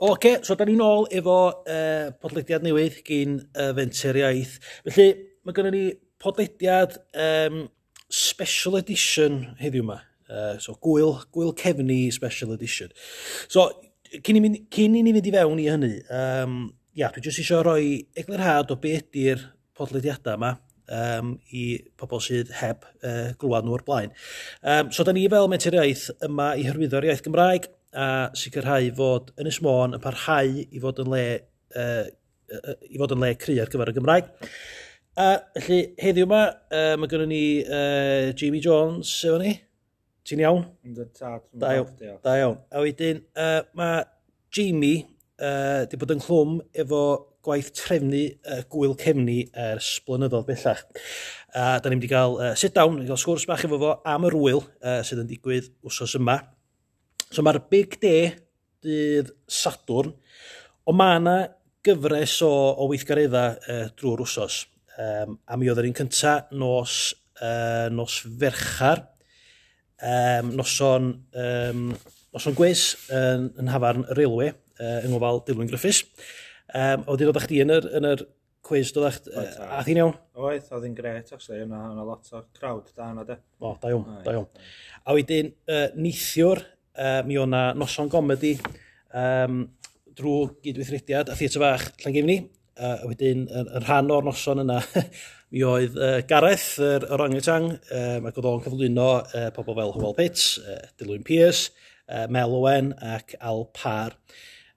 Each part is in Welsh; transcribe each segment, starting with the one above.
Oce, okay, so da ni nôl efo uh, podlediad newydd gyn uh, Fenter Iaith. Felly, mae gennym ni podlediad um, special edition heddiw yma. Uh, so, gwyl, gwyl cefni special edition. So, cyn i, mi, cyn i ni fynd i fewn i hynny, um, ia, dwi jyst eisiau rhoi eglurhad o be ydy'r podlediadau yma um, i pobl sydd heb uh, glwad nhw o'r blaen. Um, so, da ni fel Mentor Iaith yma i hyrwyddo'r iaith Gymraeg, a sicrhau fod Ynys Môn yn parhau i fod yn le, uh, i fod yn le cry ar gyfer y Gymraeg. A felly, heddiw yma, uh, mae gennym ni uh, Jamie Jones, efo ni. Ti'n iawn? Da iawn. Da iawn. A wedyn, uh, mae Jamie uh, di bod yn chlwm efo gwaith trefnu uh, gwyl cefni ers blynyddoedd bellach. A uh, da ni wedi cael uh, sit down, wedi cael sgwrs bach efo fo am yr wyl uh, sydd yn digwydd wsos yma. So mae'r Big Day, dydd Sadwrn, ond mae yna gyfres o, o weithgareddau e, drwy'r wsos. Um, a mi oedd yr un cyntaf nos, uh, nos ferchar, um, noson, um, noson gwes uh, yn hafarn y reilwe, uh, yng ngofal Dilwyn Griffiths. Um, oedd yn oeddech chdi yn yr, yn yr cwiz, doeddech, uh, a thi'n iawn? Oedd, oedd yn gret, actually, yna, yna lot o crowd da yna, de. O, da iawn, da iawn. A wedyn, uh, neithiwr, uh, mi o'n na noson gomedi um, drwy gydweithrediad a theatr fach Llangefni. Uh, a wedyn, yn, yn rhan o'r noson yna, mi oedd uh, Gareth, yr er orangutang, um, ac oedd o'n cyflwyno uh, pobl fel Hywel Pitts, uh, Dilwyn Pierce, uh, Mel Owen ac Al Parr.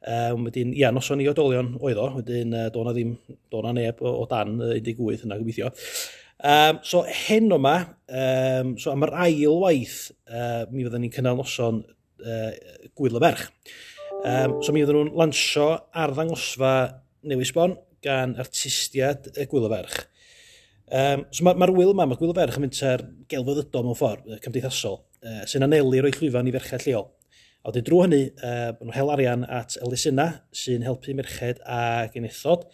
Um, wedyn, ia, noson i odolion oedd o, wedyn uh, do'na ddim, do'na neb o, o dan uh, 18 yna gobeithio. Um, so, hen o'ma, um, so am yr ail waith, uh, mi fyddwn ni'n cynnal noson uh, Gwyl y Ferch. Um, so mi oedden nhw'n lansio ar ddangosfa Newis Bon gan artistiad y Gwyl y Ferch. Um, so mae'r ma, wyl yma, mae Gwyl y Ferch yn mynd ar gelfoddydol mewn ffordd cymdeithasol, uh, sy'n anelu roi llwyfan i ferchau lleol. A wedyn drwy hynny, uh, nhw'n hel arian at Elisina, sy'n helpu merched a genethod.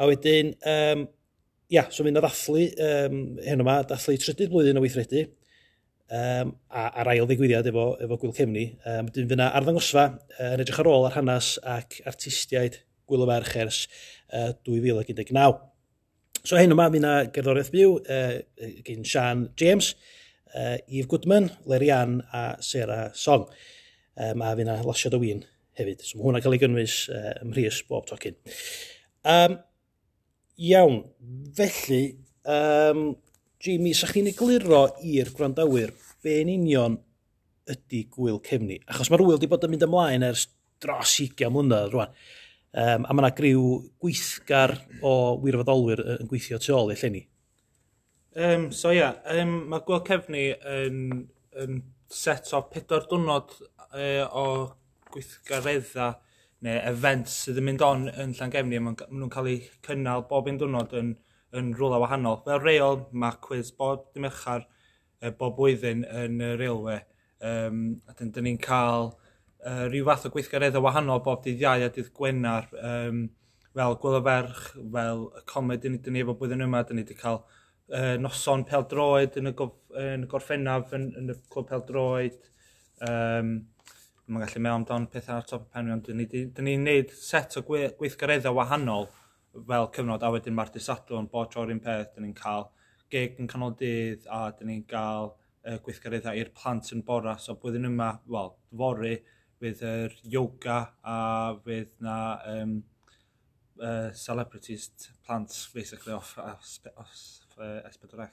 A wedyn, um, ia, so mynd a ddathlu um, heno yma, dathlu trydydd blwyddyn o weithredu, um, a, a'r ail ddigwyddiad efo, efo Gwyl Cemni. Um, Dyn fyna arddangosfa uh, yn edrych ar ôl ar hanes ac artistiaid Gwyl y Ferch ers uh, 2019. So hyn yma, fyna gerddoriaeth byw uh, gyn Sian James, uh, Eve Goodman, Larry Ann a Sarah Song. Um, a fyna na Lasiad o Wyn hefyd. So mae hwnna cael ei gynnwys uh, ymrhys bob tocyn. Um, iawn, felly, um, Jamie, sa chi'n egluro i'r gwrandawyr be yn union ydy gwyl cefni? Achos mae'r wyl wedi bod yn mynd ymlaen ers dros 20 mlynedd rwan. Um, a mae yna griw gweithgar o wirfoddolwyr yn gweithio tu ôl i llenni. Um, so ia, yeah, um, mae gwyl cefni yn, yn set o pedwar dwrnod uh, o gweithgareddau neu events sydd yn mynd on yn Llangefni. Maen nhw'n cael eu cynnal bob un diwrnod yn yn rhywle wahanol. Fel reol, mae cwiz bob dim dymychar e, bob blwyddyn yn y reolwe. Um, a dyn, dyn ni'n cael uh, rhyw fath o gweithgareddau wahanol bob dydd iau a dydd Gwenar. Um, fel Gwyloferch, fel y comed, ni dyn ni efo blwyddyn yma, dyn ni wedi cael uh, noson peldroed yn y, gof, yn y gorffennaf yn, yn y clwb peldroed. Um, Mae'n gallu meddwl amdano pethau ar top y pen, ond dyn ni'n ni, dyn ni neud set o gweithgareddau wahanol fel cyfnod, a wedyn mae'r disadwn, bod tro'r un peth, dyn ni'n cael geg yn canol dydd, a dyn ni'n cael uh, gweithgareddau i'r plant yn bora, so blwyddyn yma, wel, fory, fydd yr yoga a fydd na um, uh, celebrities plant, basically, off, off, off uh, S4C.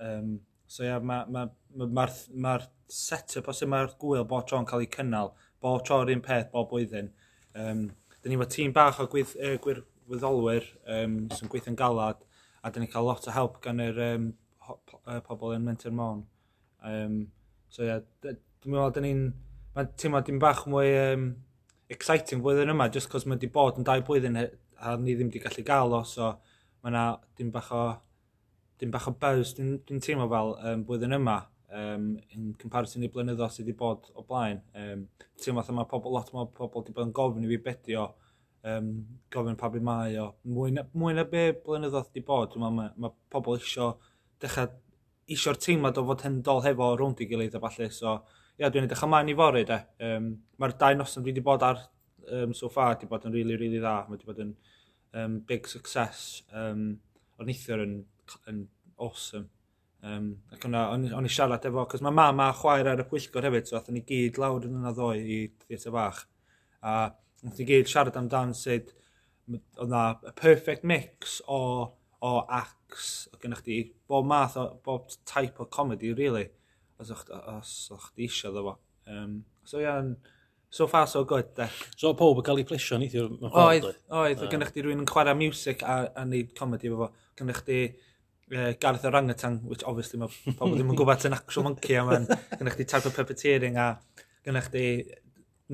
Um, so ia, mae'r ma, ma, ma, ma, set-up, os mae'r gwyl bod tro'n cael ei cynnal, bod tro'r un peth bob blwyddyn. Um, Dyn ni efo tîm bach o gwyth, uh, gwir, wyddolwyr um, sy'n gweithio'n galad, a dyn ni cael lot o help gan yr um, pobl yn Menter Môn. Um, so ia, yeah, dwi'n meddwl, dyn ni'n... Mae'n teimlo dim bach mwy um, exciting flwyddyn yma, just cos mae wedi bod yn dau blwyddyn a ni ddim wedi gallu gael o, so mae yna dim bach o dim bach o buzz, dwi'n dwi, teimlo fel um, blwyddyn yma um, in comparison i blynyddo sydd wedi bod o blaen. Um, teimlo fatha mae pobl, lot o pobl wedi bod yn gofyn i fi bedio, um, gofyn pa byd mae o. Mwy na, mwy na be blynyddoedd di bod, mae, mae, mae pobl isio dechrau isio'r teimlad o fod hyn dol hefo rwnd i gilydd a falle. So, ia, dwi'n edrych ymlaen i fory, de. Um, Mae'r dau noson dwi wedi bod ar um, so far wedi bod yn really, really dda. Mae wedi bod yn um, big success. Um, o'n neithio'r yn, yn awesome. Um, ac yna, o'n, on i siarad efo, cos mae mam a chwaer ar y pwyllgor hefyd, so athyn ni gyd lawr yn yna ddoe i theatr bach. A Nath ni gyd siarad amdan sut oedd na a perfect mix o, o acts o gennych chi bob math o bob type o comedy, really, os o'ch di eisiau ddo fo. Um, so ia, yeah, so far so good, de. So pob yn cael ei plesio ni, ddim yn ffordd? Oedd, oedd, um. gennych chi rwy'n yn chwarae music a, a neud comedy efo fo. Gennych chi uh, Gareth Orangutan, which obviously mae pobl ddim yn gwybod yn actual monkey, a mae'n gennych chi type of puppeteering a gennych chi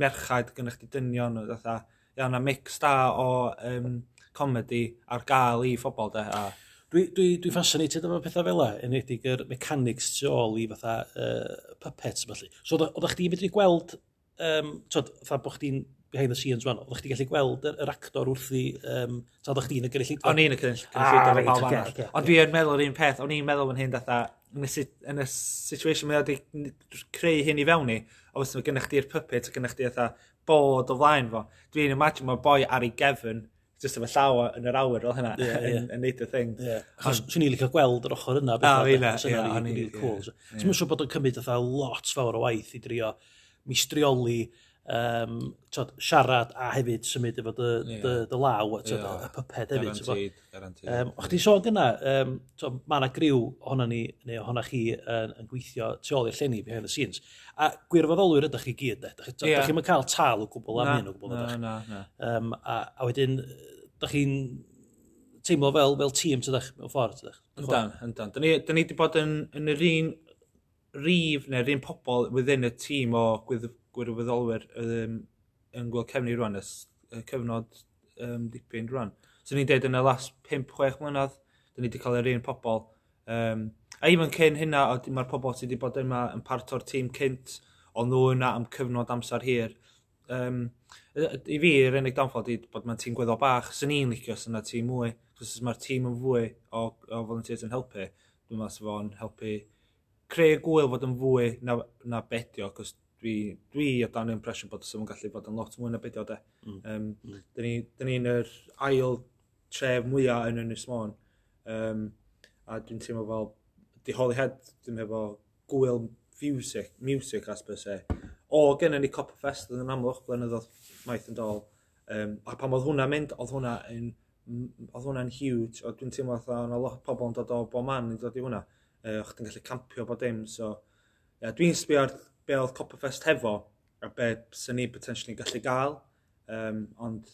merchaid gynnwch chi dynion nhw, dda. ia, na mix da o um, comedi ar gael i phobl, de. A... Dwi, dwi, dwi fascinated efo pethau fel e, edrych yr mechanics tu ôl i fatha uh, puppets, felly. So, oedd chdi medru gweld, um, tod, fatha bod chdi'n behind the scenes fan, oeddech chi gallu gweld yr, yr actor wrth i, um, ta oeddech chi'n y gynulleidfa? O'n i'n y gynulleidfa. Ah, reit, Ond dwi yn meddwl yr un peth, o'n i'n meddwl yn hyn datha, yn y, yn y situation mae wedi creu hyn i fewn i, a os mae gennych chi'r puppet, a gennych chi eitha bod o flaen fo. Dwi'n imagine mae boi ar ei gefn, jyst efo llaw yn yr awyr fel hynna, yn neud y thing. Yeah. Achos swn i'n licio gweld yr ochr yna. A, fi na. Swn i'n cool. So, yeah. siŵr bod o'n cymryd lot fawr o waith i drio mistrioli, um, tod, siarad a hefyd symud efo dy, yeah. dy, dy law, tod, yeah. y pyped hefyd. Garantid, garantid. Um, O'ch ti sôn gyna, um, tod, mae yna griw ohono ni, neu ohono chi yn, yn gweithio tu ôl i'r llenni behind the scenes. A gwirfoddolwyr ydych chi gyd, ydych chi yeah. ddim yn cael tal o gwbl am hyn o gwbl. Na, na, na. Um, a, a wedyn, ydych chi'n teimlo fel, fel tîm, ydych, mewn ffordd, ydych. Yndan, yndan. Dyna ni wedi bod yn, yn yr un rif neu'r un pobl within y tîm o gwirfoddolwyr um, yn gweld cefni rwan, y cyfnod um, dipyn rwan. So ni'n deud yn y last 5-6 mlynedd, da ni wedi cael yr un pobl. Um, a even cyn hynna, mae'r pobl sydd wedi bod yma yn part o'r tîm cynt, ond nhw yna am cyfnod amser hir. Um, I fi, yr unig downfall ydy bod mae'n tîm gweddol bach, sy'n ni'n licio sy'n yna tîm mwy, cos mae'r tîm yn fwy o, o volunteers yn helpu, dwi'n meddwl sef o'n helpu creu gwyl fod yn fwy na, na bedio, cos dwi, dwi o dan impression bod ysaf yn gallu bod yn lot mwy na bedio de. Mm. Um, mm. Dyn ni'n ni, ni yr ail tref mwyaf yn Ynys Môn, um, a dwi'n teimlo fel, di holi head, dwi'n hefo gwyl music, music as per se. O, gen ni Copperfest yn amlwch blynyddoedd maith yn dol, um, a pan oedd hwnna mynd, oedd hwnna'n oedd hwnna'n huge, a dwi'n teimlo oedd yna lot o pobl yn dod o bo man yn dod i hwnna uh, o'ch ti'n gallu campio bod dim. So, yeah, dwi'n sbio ar be oedd Copperfest hefo a be sy'n ni potentially gallu gael. Um, ond,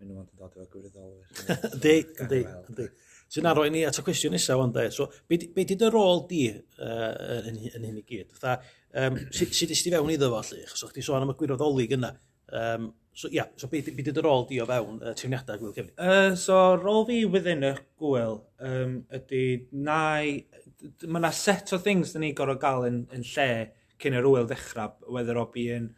mynd nhw'n dod o'r gwirioddolwyr. Yndi, yndi, yndi. Sy'n arwain ni at y cwestiwn nesaf ond e. So, be di dy rôl di uh, yn, yn hyn i gyd? Fytha, um, sut si, si fewn iddo fo, lli? Chos o'ch ti sôn am y gwirioddoli gyna. Um, so, ia, yeah, so be, be di dy rôl di o fewn uh, trefniadau gwyl cefni? Uh, so, rôl fi within y gwyl um, ydy nai mae yna set o things da ni gorau gael yn, yn lle cyn yr wyl ddechrau, whether o bu yn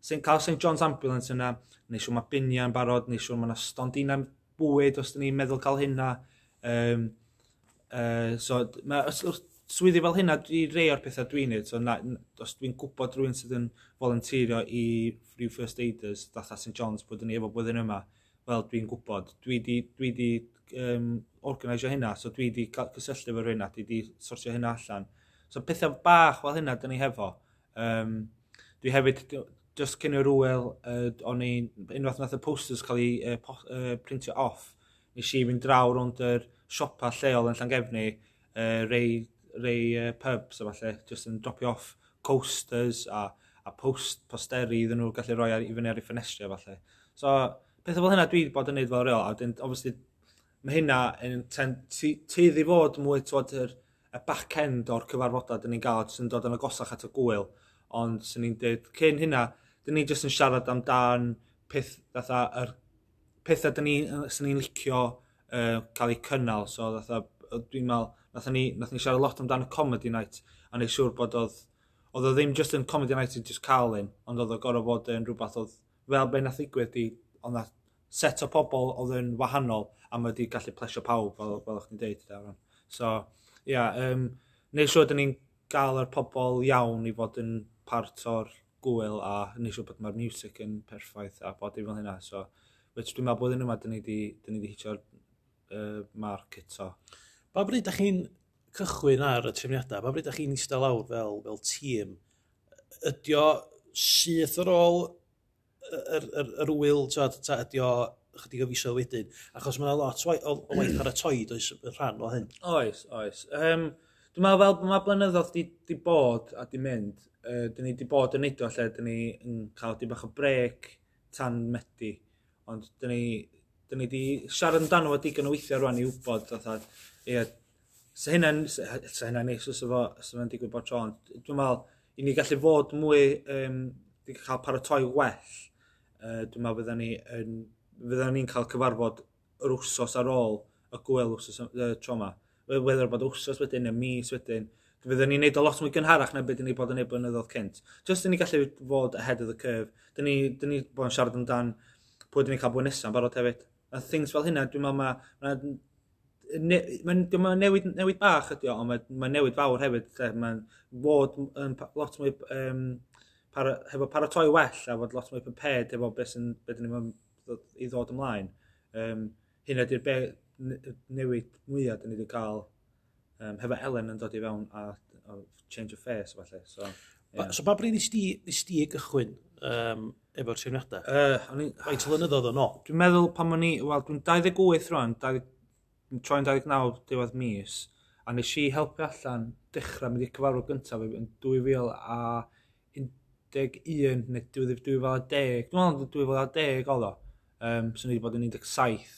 St. Cael St. John's Ambulance yna, neu siwr mae biniau yn barod, neu siwr mae yna stondina bwyd os da ni'n meddwl cael hynna. Um, uh, so, mae swyddi fel hynna, dwi rei o'r pethau dwi'n neud. So, na, os dwi'n gwybod rhywun sydd yn volunteerio i Free First Aiders, datha St John's, bod ni efo blwyddyn yma, wel dwi'n gwybod, dwi di, dwi di um, organisio hynna, so dwi wedi cysylltu efo'r hynna, dwi wedi sortio hynna allan. So pethau bach fel hynna, dyn ni hefo. Um, dwi hefyd, just cyn yr rwyl, uh, o'n i, unwaith nath y posters cael ei uh, po, uh, printio off, nes i fynd draw rownd yr siopa lleol yn Llangefni, uh, rei, rei uh, pubs a falle, just yn dropio off coasters a, a post, posteri iddyn nhw gallu rhoi ar, i fyny ar ei ffenestri a falle. So, pethau fel hynna dwi wedi bod yn neud fel reol, a obviously mae hynna yn tueddu fod mwy tywod yr, y back-end o'r cyfarfodau dyn ni'n gael, sy'n dod yn agosach at y gwyl. Ond sy'n ni'n dweud, cyn hynna, dyn ni jyst yn siarad amdan peth, fatha, yr, pethau dyn ni, sy'n ni'n licio uh, cael eu cynnal. So, fatha, dwi'n meddwl, nath ni, nath ni siarad lot amdan y Comedy Night, a neu siŵr bod oedd, oedd o ddim just yn Comedy Night i just cael un, ond oedd o gorau fod yn rhywbeth oedd, fel be nath ddigwydd di, ond na set o pobl oedd yn wahanol, a mae wedi gallu plesio pawb, fel, fel o'ch chi'n deud. Darren. So, ia, yeah, um, neu siwr dyn ni'n gael yr pobl iawn i fod yn part o'r gwyl a neu siwr bod mae'r music yn perffaith a bod i fel hynna. So, which dwi'n meddwl bod yn yma, dyn ni wedi hitio'r uh, marc eto. Ba bryd ydych chi'n cychwyn ar y trefniadau, ba bryd ydych chi'n eistedd lawr fel, fel tîm, ydy o syth ar ôl yr, yr, yr wyl, ydy o chydig o fiso wedyn, achos mae yna lot o, o, o waith ar y toed oes yn rhan o hyn. Oes, oes. Um, dwi'n meddwl fel mae blynyddoedd di, di bod a di mynd, uh, dyn ni di bod yn neud o lle, dyn ni yn cael di bach o brec tan medu, ond dyn ni, dyn ni di siarad amdano fo digon o weithio rwan i wybod, fatha, ie, sa hynna'n, sa hynna'n eich, sa fo'n digwydd bod tro, dwi'n meddwl, i ni gallu fod mwy, um, di cael paratoi well, uh, dwi'n meddwl byddwn ni yn fydda ni'n cael cyfarfod yr wsos ar ôl y gwyl wsos y tro yma. Whether bod wsos wedyn neu mis wedyn. Fydden ni'n neud o lot mwy gynharach na beth ni bod yn neud blynyddoedd cynt. Just ni'n gallu fod ahead of the curve. Dyn ni, dyn ni bod yn siarad amdan pwy dyn ni'n cael bwyn nesaf barod hefyd. A things fel hynna, dwi'n meddwl mae... Ma, ne, ma, ma newid, newid bach ydi o, ond mae ma newid fawr hefyd. Mae'n fod yn lot mwy um, para, hefo paratoi well a fod lot mwy prepared efo beth sy'n beth ni'n i ddod ymlaen. Um, hyn ydy'r be, newid mwyaf dyn ni wedi cael um, hefo Helen yn dod i fewn a, a change of face falle. So, yeah. so ba bryd nes di, nes di gychwyn um, efo'r trefniadau? Uh, Faint lynyddoedd o'n o? Dwi'n meddwl pan o'n i, wel, dwi'n 28 rwan, troi'n 29 diwedd mis, a nes i helpu allan dechrau mynd i cyfarfod gyntaf yn 2000 a 11 neu 2010, dwi'n meddwl 2010 oedd o um, so ni wedi bod yn 17,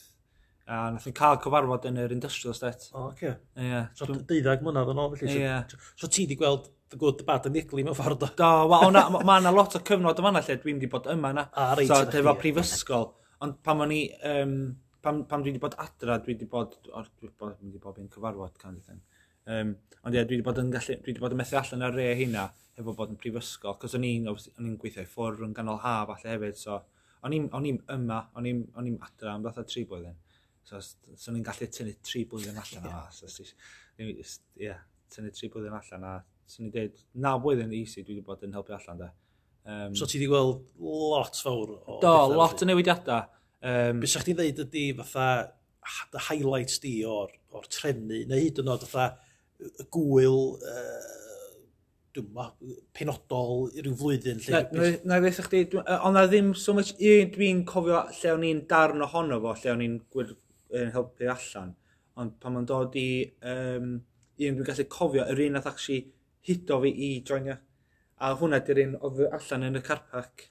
a nath ni cael cyfarfod yn yr industrial estate. O, oce. okay. yeah, so, deuddag mlynedd yn ôl, felly. Yeah. So, so, ti wedi gweld the good, the bad, and the ugly mewn ffordd o. Do, wel, ma, ma lot o cyfnod yma na lle dwi'n wedi bod yma na. A, ah, reit, so, efo prifysgol. Ond pan o'n i, um, pam, pam dwi wedi bod adra, dwi wedi bod, or, dwi wedi bod, yn cyfarfod can ddyn. Um, ond ie, yeah, dwi wedi bod yn gallu, dwi wedi bod yn methu allan ar re hynna, hefo bod yn prifysgol, cos o'n i'n gweithio i ffwrdd yn ganol haf falle hefyd, so O'n i'n yma, o'n i'n adra am fatha tri blwyddyn. So, so ni'n gallu tynnu tri blwyddyn allan yeah. o. So, yeah, tynnu tri blwyddyn allan a so ni'n dweud, na blwyddyn easy dwi wedi bod yn helpu allan da. Um, so ti wedi gweld lot fawr o... Do, lot o newidiadau. Um, Bys ydych chi'n dweud ydy fatha the highlights di o'r, or trefnu, neu hyd yn oed fatha gwyl, uh, ma, penodol rhyw flwyddyn. Lle, na, na, na chdi, ond na ddim so much un dwi'n cofio lle o'n i'n darn ohono fo, lle o'n i'n helpu allan. Ond pan mae'n dod i um, un dwi'n gallu cofio, yr un nath actually hudo fi i joinio. A hwnna di'r un oedd allan yn y carpac.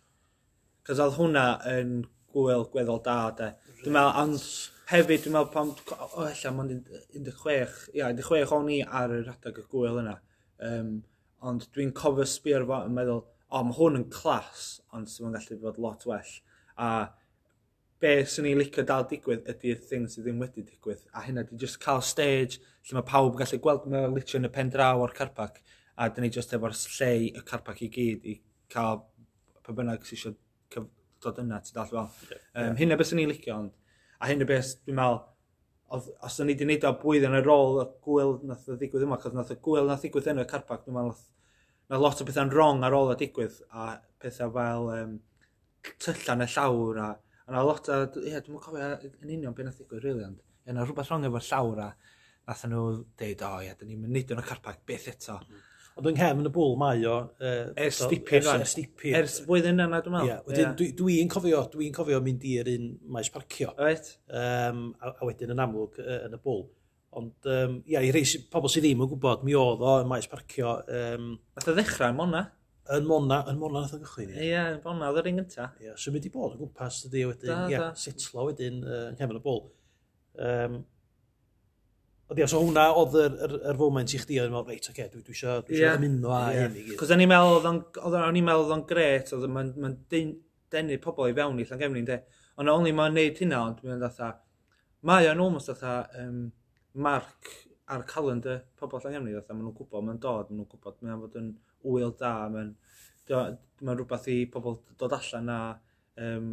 Cos oedd hwnna yn gwyl gweddol da, de. Dwi'n meddwl, ond hefyd, dwi'n meddwl pam, o, ella, mae'n 16, ia, 16 o'n i ar yr adag y gwyl yna. Um, ond dwi'n cofio sbio fo yn meddwl, o, oh, mae hwn yn clas, ond sy'n ma'n gallu bod lot well. A be sy'n ni'n licio dal digwydd ydy'r thing sydd ddim wedi digwydd. A hynna, di just cael stage lle mae pawb yn gallu gweld mewn litio yn y pen draw o'r carpac. A dyn ni just efo'r lle y carpac i gyd i cael pa bynnag sy'n eisiau dod yna, ti'n dall fel. Um, yeah. Hynna beth sy'n ni'n licio, ond. A hynna beth dwi'n meddwl, oedd, os o'n i wedi gwneud o bwydd yn y rôl, y gwyl nath o ddigwydd yma, cos nath y gwyl nath ddigwydd yn y carpac, dwi'n meddwl, na lot o bethau'n wrong ar ôl y digwydd, a pethau fel um, tyllan y llawr, a, a na lot o, ie, yeah, dwi'n cofio yn union beth nath ddigwydd, really, ond, ie, na rhywbeth wrong efo'r llawr, a nath nhw dweud, o, ie, dyn ni'n mynd yn y carpac, beth eto. Mm Ond yng nghefn y bwl mae o... Uh, ers dipyn rhan. Ers dipyn. Ers blwyddyn yna, dwi'n meddwl. Yeah, wedyn, yeah. dwi'n dwi, cofio, dwi'n cofio mynd i'r un maes parcio. Right. Um, a, a wedyn yn amlwg uh, yn y bwl. Ond, um, ia, i rei pobl sydd ddim yn gwybod, mi oedd o yn maes parcio. Um, Nath o ddechrau, yn mona? Yn mona, yn mona nath o gychwyn. Ie, yeah, mona, oedd yr un gynta. Ie, yeah, so mynd i bod yn gwmpas, dydy, wedyn, ia, setlo wedyn uh, yn cefn y bwl. Um, Ond ia, so hwnna oedd yr, yr, yr foment i chdi, oedd yn meddwl, reit, oce, okay, dwi, dwi eisiau dwi yeah. ymuno a yeah. hyn i gyd. Cos o'n i'n meddwl, o'n i'n meddwl oedd o'n gret, oedd ma'n ma denu pobl i fewn i Llangefni, de. Ond o'n i'n meddwl, neud hynna, ond dwi'n meddwl, mae o'n almost oedd um, marc ar calendar pobl Llangefni, oedd maen nhw'n gwybod, maen dod, maen nhw'n gwybod, maen fod yn wyl da, maen ma rhywbeth i pobl dod allan a um,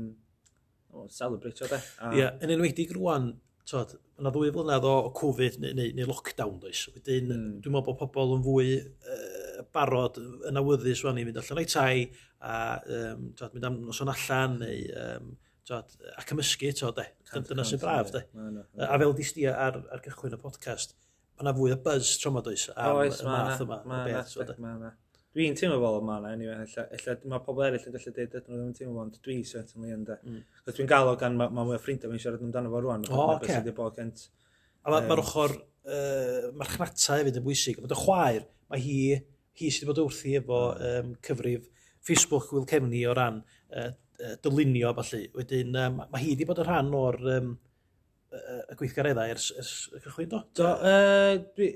celebrate o de. Ie, yeah, yn enwedig rwan, tod, yna ddwy flynedd o Covid neu, neu, neu lockdown does. Wedyn, mm. dwi'n meddwl bod pobl yn fwy uh, barod yn awyddus rwan i fynd allan o'i tai a um, tod, mynd am noson allan neu um, tod, a cymysgu, tod, de. Dyna sy'n braf, de. A fel di ar, ar gychwyn y podcast, mae yna fwy o buzz tro yma does am Oes, y math yma. Mae yna, mae yna. Dwi'n teimlo fel yma na, anyway, ella, mae pobl eraill yn gallu dweud ydyn nhw ddim yn teimlo fel, ond dwi certainly yn de. Mm. Cos dwi'n galw gan mae ma mwy o ffrindiau fi'n siarad amdano fo rwan. O, sydd wedi bod gynt. A mae'r um, ma ochr, uh, mae'r chnata hefyd yn bwysig. Mae'r chwaer, mae hi, hi sydd wedi bod wrthi efo um, cyfrif Facebook Will Cefni o ran uh, uh, dylunio, falle. Wedyn, um, mae hi wedi bod yn rhan o'r um, y gweithgareddau ers, ers y cychwyn do? Do, uh, dwi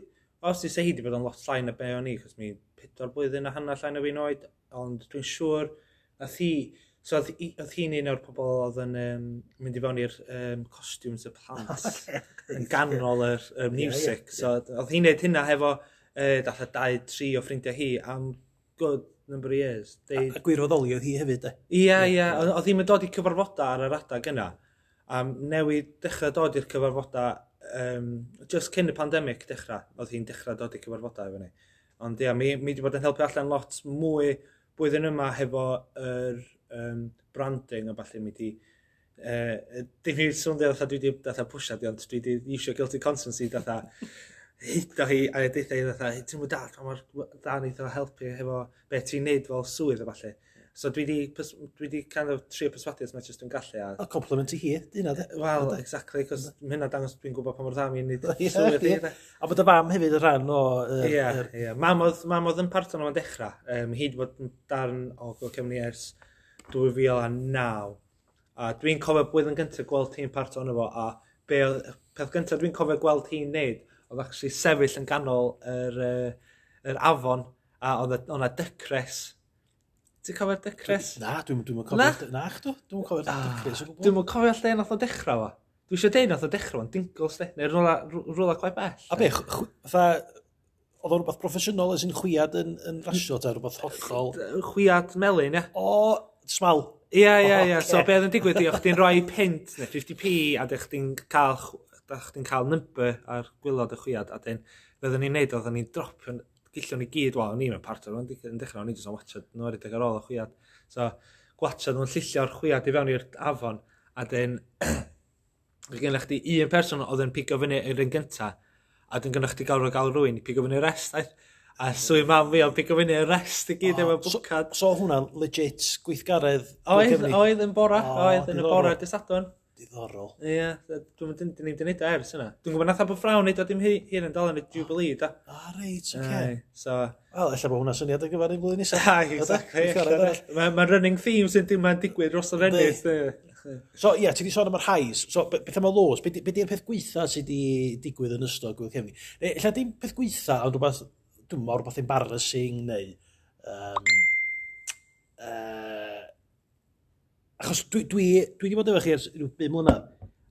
Os i wedi bod yn lot llai na be o'n i, cos mi pedwar blwyddyn a hanner llai na fi'n oed, ond dwi'n siŵr, nath hi, so oedd hi'n un o'r pobol oedd yn um, mynd i fewn i'r um, costumes y plant yn ganol yr um, music. Yeah, yeah, yeah. So oedd hi'n neud hynna hefo uh, dalla dau, tri o ffrindiau hi am good number of years. They... A, a gwirfoddoli oedd hi hefyd, e? Ie, ie. Oedd hi'n dod i cyfarfodau ar yr adag yna. A newid dechrau dod i'r cyfarfodau um, just cyn y pandemig dechrau, oedd hi'n dechrau dod i cyfarfodau efo ni. Ond ia, mi, mi wedi bod yn helpu allan lot mwy blwyddyn yma hefo yr um, branding a falle mi wedi Uh, dim i'n swndio fatha dwi wedi fatha pwysiad, ond dwi wedi iwsio guilty conscience i fatha hido hi a deitha hi fatha, ti'n mwyn dad, pa mor da ni dda helpu hefo beth ti'n neud fel swydd a falle. So dwi di, dwi di kind of trio perswadio as much as dwi'n gallu. A, a compliment i hi, dyna dde. Wel, exactly, cos mae hynna dangos dwi'n gwybod pa mor dda mi'n nid sylwyr di. A bod y fam hefyd yn rhan o... Ie, er, ie. Yeah. Mam oedd yn parton o'n dechrau. Um, hyd bod yn darn o go Cymru ers 2009. A dwi'n cofio bwydd yn gyntaf gweld hi'n parton efo, a be oedd, peth gyntaf dwi'n cofio gweld hi'n neud, oedd actually sefyll yn ganol yr, uh, yr afon, a oedd yna dycres Ti'n cofio'r dycres? Na, dwi'n dwi cofio'r dechrau. Na, chdw? Dwi'n cofio'r ah, dechrau. Dwi'n cofio'r lle nath o dechrau fo. Dwi eisiau deud nath o dechrau fo'n dingos de, neu rwla cloi bell. A be, fatha, oedd o rhywbeth proffesiynol as in chwiad yn, yn rasio, ta rhywbeth hollol. Chwiad melyn, ia? O, smal. Ia, ia, ia. So, be oedd yn digwydd i, o'ch di'n rhoi pint neu 50p, a dech chi'n cael, dech chi'n cael number ar gwylod y chwiad, a dyn, fydden ni'n neud, oedd ni'n dropio'n gillon ni gyd, wel, ni'n mynd part o'r yn dechrau, o'n i'n just yn watchad, nhw ar ar ôl y chwiad. So, gwachad nhw'n llillio'r chwiad i fewn i'r afon, a dyn, gynnwch chi un person oedd yn pigo fyny yr un gynta, a dyn gynnwch chi gael gael rwy'n i pigo fyny rest, a a swy mam fi o'n pigo fyny rest i gyd efo bwcad. So, so hwnna'n legit gweithgaredd? Oedd, oedd yn bora, oedd yn y bora, dysadwn. Diddorol. Ie, dwi'n mynd i'n neud o ers yna. Dwi'n gwybod nath bod ffrawn neud o dim hyn yn dal yn y Jubilee, da. A ah, reit, oce. Okay. So... Wel, efallai bod hwnna syniad ar gyfer ein blwyddyn nesaf. Ah, exactly. Mae running theme sy'n dim yn digwydd dros yr ennill. So, ie, yeah, ti wedi sôn am yr hais. So, beth am y los? Be di'r peth gweitha sydd wedi digwydd yn ystod gwyth cefni? Ella dim peth gweitha, ond rhywbeth, dwi'n mor rhywbeth embarrassing, neu... Um, uh, achos dwi, dwi, dwi wedi bod efo chi ers rhyw 5 mlynedd,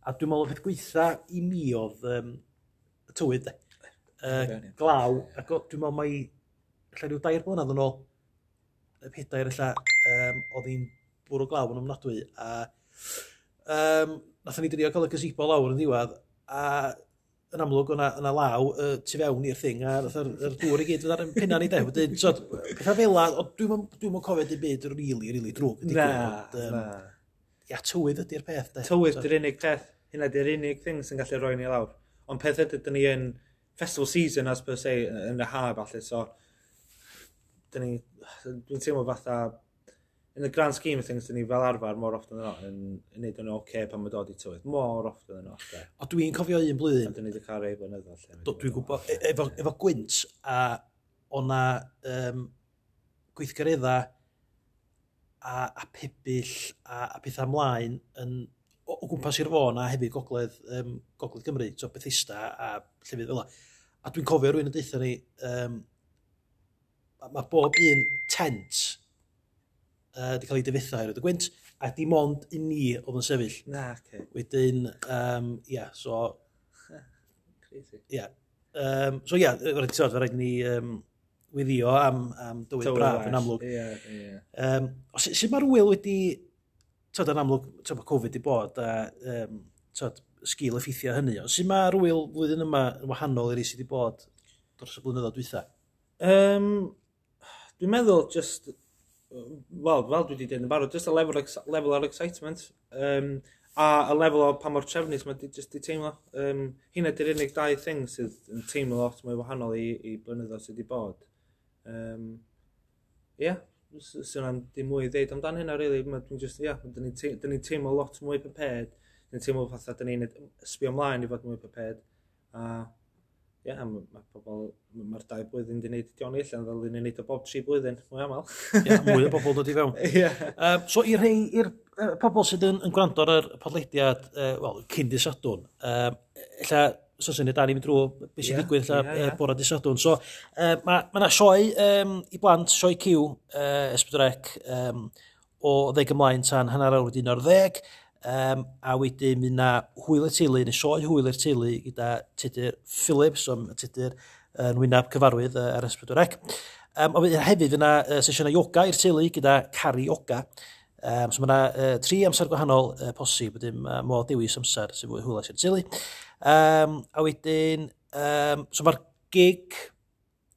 a dwi'n meddwl y peth gweitha i mi oedd um, y tywydd, uh, glaw, ac dwi'n meddwl mai, allai rhyw dair blynedd yn ôl, y pedair allai, um, oedd hi'n bwrw glaw yn ymnadwy, a um, nath ni drio cael y gazebo lawr yn ddiwedd, a yn amlwg o'na, ona law uh, tu fewn i'r thing a yr, yr dŵr i gyd fydd ar yn pinna ni de. Wedyn, so, pethau fel a, dwi'n dwi cofio dim byd yn rili, rili drwg. Na, um, na. Ia, tywydd ydy'r peth de. Tywydd so, dy'r unig peth, hynna di'r unig thing sy'n gallu roi ni lawr. Ond peth ydy, dyn ni yn festival season, as per se, yn y haf, falle, so, dyn ni, dwi'n teimlo fatha, in the grand scheme of things, dyn ni fel arfer mor often yno, yn, yn neud yn oce okay pan mae dod i tywydd. Mor often yno. O dwi'n cofio un blwyddyn. A dyn ni wedi cael rei blynyddo. Dwi'n gwybod, efo, efo, efo gwynt, a o'na um, gweithgaredda a, a pebyll a, a pethau ymlaen yn, o, o gwmpas i'r fôn a hefyd gogledd, um, gogledd Cymru, so Bethesda a llefydd fel A dwi'n cofio rwy'n yn deitha ni, um, mae bob un tent uh, wedi cael ei dyfetha i roed y gwynt, a dim ond i ni oedd yn sefyll. Na, okay. Wedyn, um, ia, yeah, so... Crazy. Ia. Yeah. Um, so ia, yeah, rhaid i rhaid ni um, weddio am, am dywyd Tywyd braf yn amlwg. Ie, ie. Um, sut sy, mae'r wyl wedi... tyd, yn amlwg, tyd, mae Covid wedi bod, a um, tyd, sgil effeithio hynny. Ond sut mae'r wyl flwyddyn yma yn wahanol i'r sydd wedi bod dros y blynyddoedd dwytha? Um, dwi'n meddwl, just wel, fel dwi wedi dweud yn barod, just a level, level o'r excitement. Um, a y lefel o pa mor trefnus mae just di teimlo. Um, hynna di'r unig dau thing sydd yn teimlo lot mwy wahanol i, i blynyddo sydd wedi bod. Um, yeah, sy'n am dim mwy i ddeud amdan hynna, really. Mae Dwi'n just, yeah, dyn ni'n ni teimlo lot mwy prepared. Dyn ni'n teimlo fatha, dyn ni'n sbio ymlaen i fod mwy prepared. A uh, Ie, yeah, mae ma pobl, mae'r dau blwyddyn wedi gwneud dioni allan, fel ni'n gwneud o bob tri blwyddyn, mwy aml. Ie, yeah, mwy o bobl dod i fewn. yeah. Um, so, i'r rhai, i'r uh, pobl sydd yn, yn gwrando ar y podleidiad, uh, wel, cyn disadwn, um, illa, so sy'n ei dan i ni'n drwy beth sy'n digwydd yeah, yeah, yeah. bore disadwn. So, uh, mae ma yna ma sioe um, i blant, sioe cyw, uh, esbydrec, um, o ddeg ymlaen tan hanner awr dyn o'r ddeg. Um, a wedyn mynd na hwyl y teulu, neu sioe hwyl i'r teulu gyda tydyr Phillips, so tydyr yn wynaf cyfarwydd uh, ar ysbryd Um, a wedyn hefyd yna uh, sesiynau yoga i'r teulu gyda cari yoga. Um, so mae yna uh, tri amser gwahanol uh, posib, wedyn uh, modd dewis amser sy'n fwy hwylas i'r teulu. Um, a wedyn, um, so mae'r gig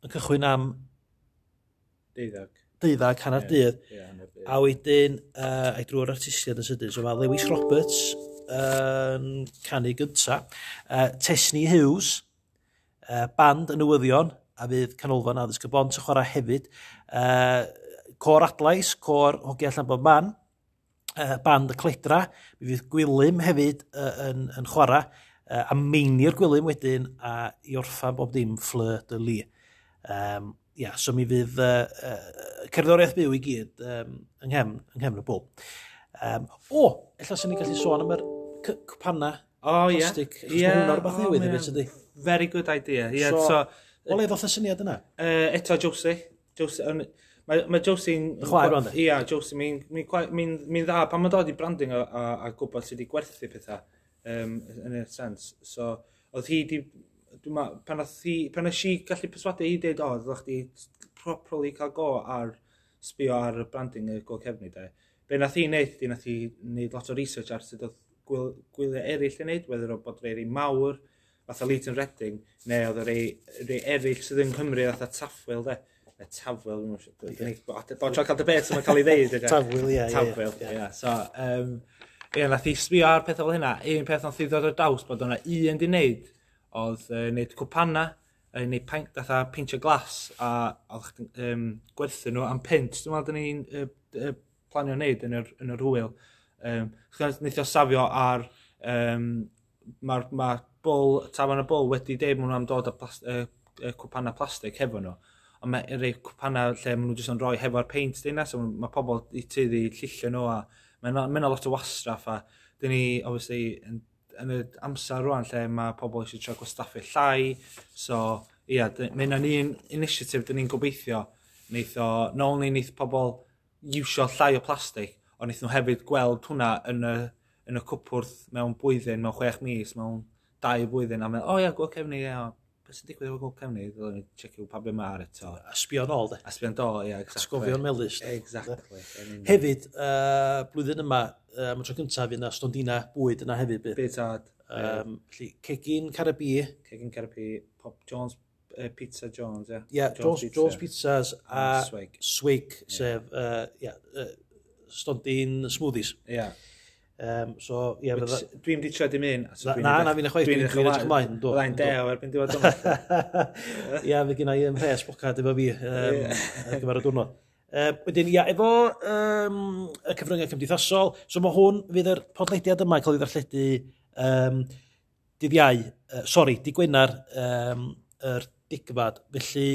yn cychwyn am... Deuddag ddeuddag, hanner dydd. A wedyn, uh, a'i drwy'r artistiad yn sydyn. So mae Lewis Roberts yn uh, canu gynta. Uh, Tesni Hughes, uh, band y newyddion, a fydd canolfan addysg y bont yn chwarae hefyd. Uh, cor Adlais, cor Hogia Llanbon Man, uh, band y Cledra, mi fydd Gwilym hefyd uh, yn, yn chwarae, uh, a meini'r Gwilym wedyn, a i orffan bob dim Fleur de Lee. Um, ia, so mi fydd uh, uh, cerddoriaeth byw i gyd um, yng nghem, yng ynghem y bob. Um, o, oh, ella sy'n ni gallu sôn am yr cwpanna oh, plastic. Ie, yeah. yeah. rhywbeth oh, newydd hefyd, sydd Very good idea. Yeah, so, so, o le ddoth y syniad yna? Uh, eto Josie. Josie um, Mae, ma Josie'n... Y Chwaer rwan, Ia, Josie, mi'n mi, mi, mi dda, pan mae'n dod i branding a, a, a gwybod sydd wedi gwerthu pethau um, yn y sens. So, oedd hi wedi ma, pan, thi, pan nes i gallu perswadu i dweud, o, ddech chi properly cael go ar sbio ar y branding y gol cefni, de. Be nath i wneud, di nath i wneud lot o research ar sut oedd gwyl, gwyliau eraill yn wneud, whether o bod rei rei mawr, fatha Leighton Redding, neu oedd rei, rei eraill sydd yn Cymru, fatha Taffwyl, de. Neu Tafwyl, dwi'n meddwl. Dwi'n cael debate yma cael ei ddeud. Tafwyl, ie. Tafwyl, ie. So, um, ie, nath i sbio ar pethau fel hynna. Un peth nath i ddod o'r daws bod o'na un di wneud oedd uh, wneud cwpanna, uh, neu paint, datha peintio glas, a oedd um, gwerthu nhw am pint. Dwi'n meddwl, ni'n uh, uh, planio wneud yn yr, yn yr hwyl. Um, Nithio safio ar... Um, Mae'r ma bwl, tafarn y bwl wedi deud mwyn am dod â plas, uh, uh, cwpanna plastig hefo nhw. Ond mae rei cwpanna lle maen nhw jyst yn rhoi hefo'r peint dyna, so mae pobl i tyddi llillio nhw a mae'n ma, ma lot o wastraff a dyn ni, obviously, yn yn y amser rwan lle mae pobl eisiau trio gwastaffu llai. So, ia, yeah, mae yna'n un initiative dyn ni'n gobeithio. Neith o, na only neith pobl iwsio llai o plastig, ond neith nhw hefyd gweld hwnna yn y, yn y cwpwrth mewn blwyddyn, mewn chwech mis, mewn dau blwyddyn, a meddwl, o oh, ia, yeah, gweld cefni, ia beth sy'n digwydd efo Gold cefni, ddylen ni checio pa be mae'r eto. A sbio'n ôl, de. A sbio'n do, ie, yeah, exactly. Sgofio'n melus. Exactly. Hefyd, uh, blwyddyn yma, uh, mae tro cyntaf, fydd yna stondina bwyd yna hefyd. Bydd Byd tad. Um, felly, Cegin Carabi. Cegin Carabi, Pop Jones, uh, Pizza Jones, ie. Yeah. Ie, Jones, Jones, Pizza. Jones Pizzas a Swig, Swig yeah. sef, uh, yeah, uh, stondin smoothies. Ie. Yeah. Um, so, ie, yeah, Which. Dwi'n di trio dim un. So na, na, na fi'n chwaith, dwi'n edrych ymlaen. Dwi'n deo erbyn diwedd yma. Ie, fe gynna i yn fes bocad efo fi um, ar gyfer y diwrnod. Um, wedyn, ia, efo um, y cyfryngau cymdeithasol, so mae hwn fydd yr podlediad yma cael ei ddarlledu um, dydd iau, uh, sori, di Gwenar, um, yr digfad. Felly,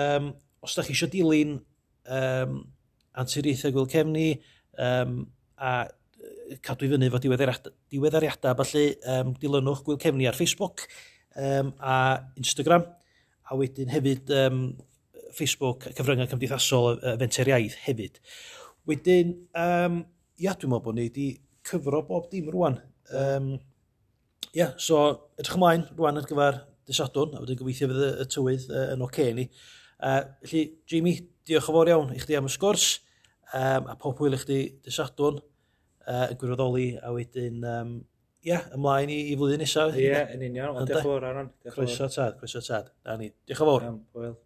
um, os da chi eisiau dilyn um, anturiaethau gwyl cefni um, a cadw i fyny fod diweddariadau, felly um, dilynwch Gwyl Cefni ar Facebook um, a Instagram, a wedyn hefyd um, Facebook cyfryngau cymdeithasol y fenter iaith hefyd. Wedyn, um, ia, dwi'n meddwl bod ni wedi cyfro bob dim rwan. Um, ia, so edrych ymlaen rwan ar gyfer dysadwn, a wedyn gobeithio fydd y tywydd uh, yn oce okay ni. Uh, felly, Jamie, diolch yn fawr iawn i chdi am y sgwrs, um, a pob hwyl i chdi dysadwn uh, yn gwirfoddoli, a wedyn, um, ia, yeah, ymlaen i, i flwyddyn nesaf. Ie, yeah, yn union, ond diolch yn fawr, Aron. Croeso tad, croeso tad. Da ni. Diolch yn fawr. Iawn,